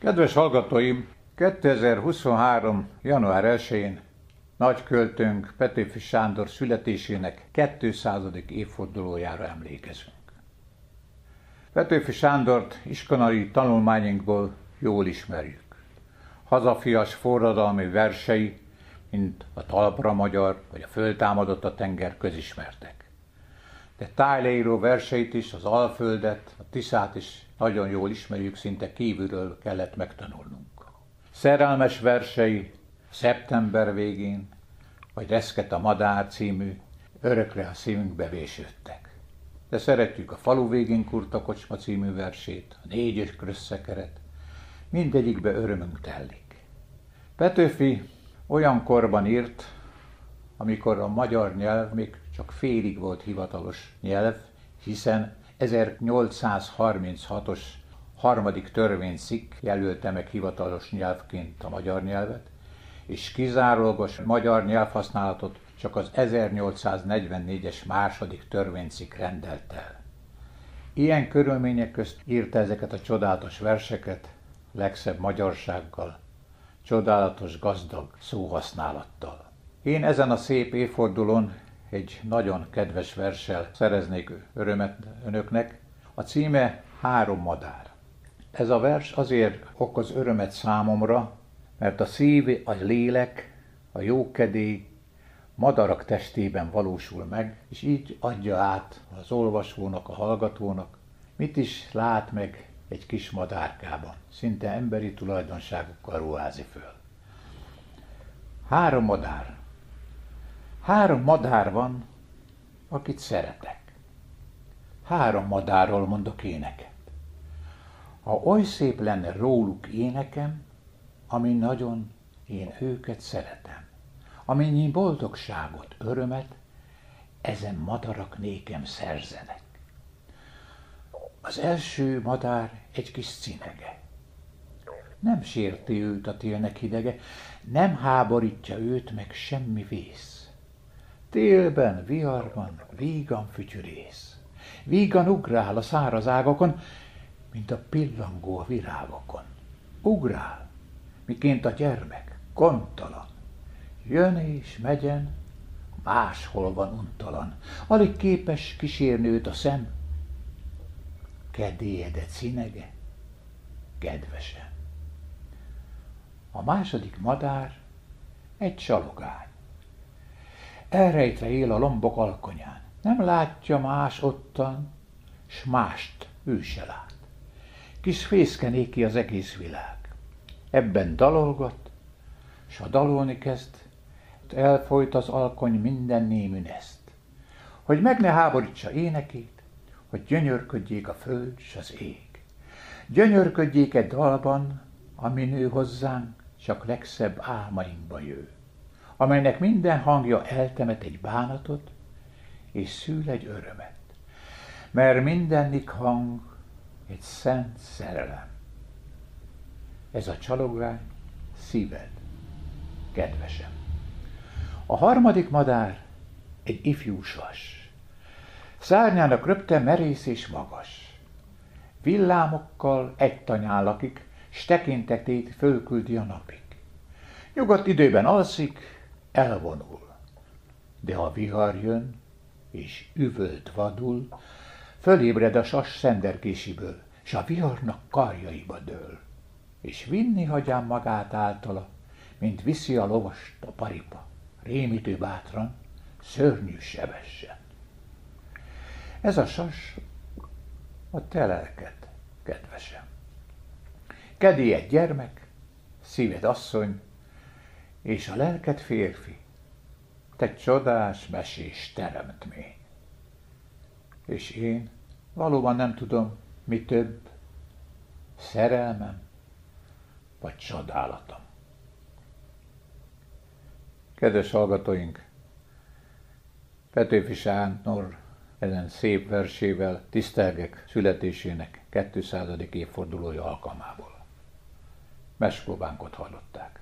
Kedves hallgatóim, 2023. január 1-én nagy költőnk Petőfi Sándor születésének 200. évfordulójára emlékezünk. Petőfi Sándort iskolai tanulmányunkból jól ismerjük. Hazafias forradalmi versei, mint a Talpra Magyar vagy a Föltámadott a tenger közismertek. De tájleíró verseit is, az Alföldet, a Tiszát is nagyon jól ismerjük, szinte kívülről kellett megtanulnunk. Szerelmes versei szeptember végén, vagy Reszket a Madár című örökre a szívünkbe vésődtek. De szeretjük a Falu végén kurta kocsma című versét, a négyes krösszekeret, mindegyikbe örömünk tellik. Petőfi olyan korban írt, amikor a magyar nyelv még csak félig volt hivatalos nyelv, hiszen 1836-os harmadik törvényszik jelölte meg hivatalos nyelvként a magyar nyelvet, és kizárólagos magyar nyelvhasználatot csak az 1844-es második törvényszik rendelt el. Ilyen körülmények közt írta ezeket a csodálatos verseket, legszebb magyarsággal, csodálatos gazdag szóhasználattal. Én ezen a szép évfordulón egy nagyon kedves verssel szereznék örömet önöknek. A címe Három madár. Ez a vers azért okoz örömet számomra, mert a szív, a lélek, a jókedély madarak testében valósul meg, és így adja át az olvasónak, a hallgatónak, mit is lát meg egy kis madárkában, szinte emberi tulajdonságokkal ruházi föl. Három madár. Három madár van, akit szeretek. Három madárról mondok éneket. Ha oly szép lenne róluk énekem, ami nagyon én őket szeretem, amennyi boldogságot, örömet ezen madarak nékem szerzenek. Az első madár egy kis cinege. Nem sérti őt a télnek hidege, nem háborítja őt meg semmi vész. Télben, viharban, vígan fütyürész. Vígan ugrál a száraz ágakon, mint a pillangó a virágokon. Ugrál, miként a gyermek, kontalan. Jön és megyen, máshol van untalan. Alig képes kísérni őt a szem. Kedélyedet színege, kedvesen. A második madár egy csalogány. Elrejtve él a lombok alkonyán. Nem látja más ottan, s mást ő se lát. Kis fészke az egész világ. Ebben dalolgat, s ha dalolni kezd, elfolyt az alkony minden néműneszt. Hogy meg ne háborítsa énekét, hogy gyönyörködjék a föld s az ég. Gyönyörködjék egy dalban, ami nő hozzánk, csak legszebb álmainkba jő, amelynek minden hangja eltemet egy bánatot, és szül egy örömet, mert mindennik hang egy szent szerelem. Ez a csalogány szíved, kedvesem. A harmadik madár egy ifjú sas. Szárnyának röpte merész és magas. Villámokkal egy tanyán lakik, s tekintetét fölküldi a napig. Nyugodt időben alszik, elvonul. De ha vihar jön, és üvölt vadul, fölébred a sas szenderkésiből, s a viharnak karjaiba dől, és vinni hagyám magát általa, mint viszi a lovast a paripa, rémítő bátran, szörnyű sebesen. Ez a sas a te lelked, kedvesem. Egy gyermek, szíved asszony, és a lelked férfi. Te csodás, mesés teremtmény. És én valóban nem tudom, mi több, szerelmem vagy csodálatom. Kedves hallgatóink, Petőfi Sándor ezen szép versével tisztelgek születésének 200. évfordulója alkalmából. Meskóbánkot hallották.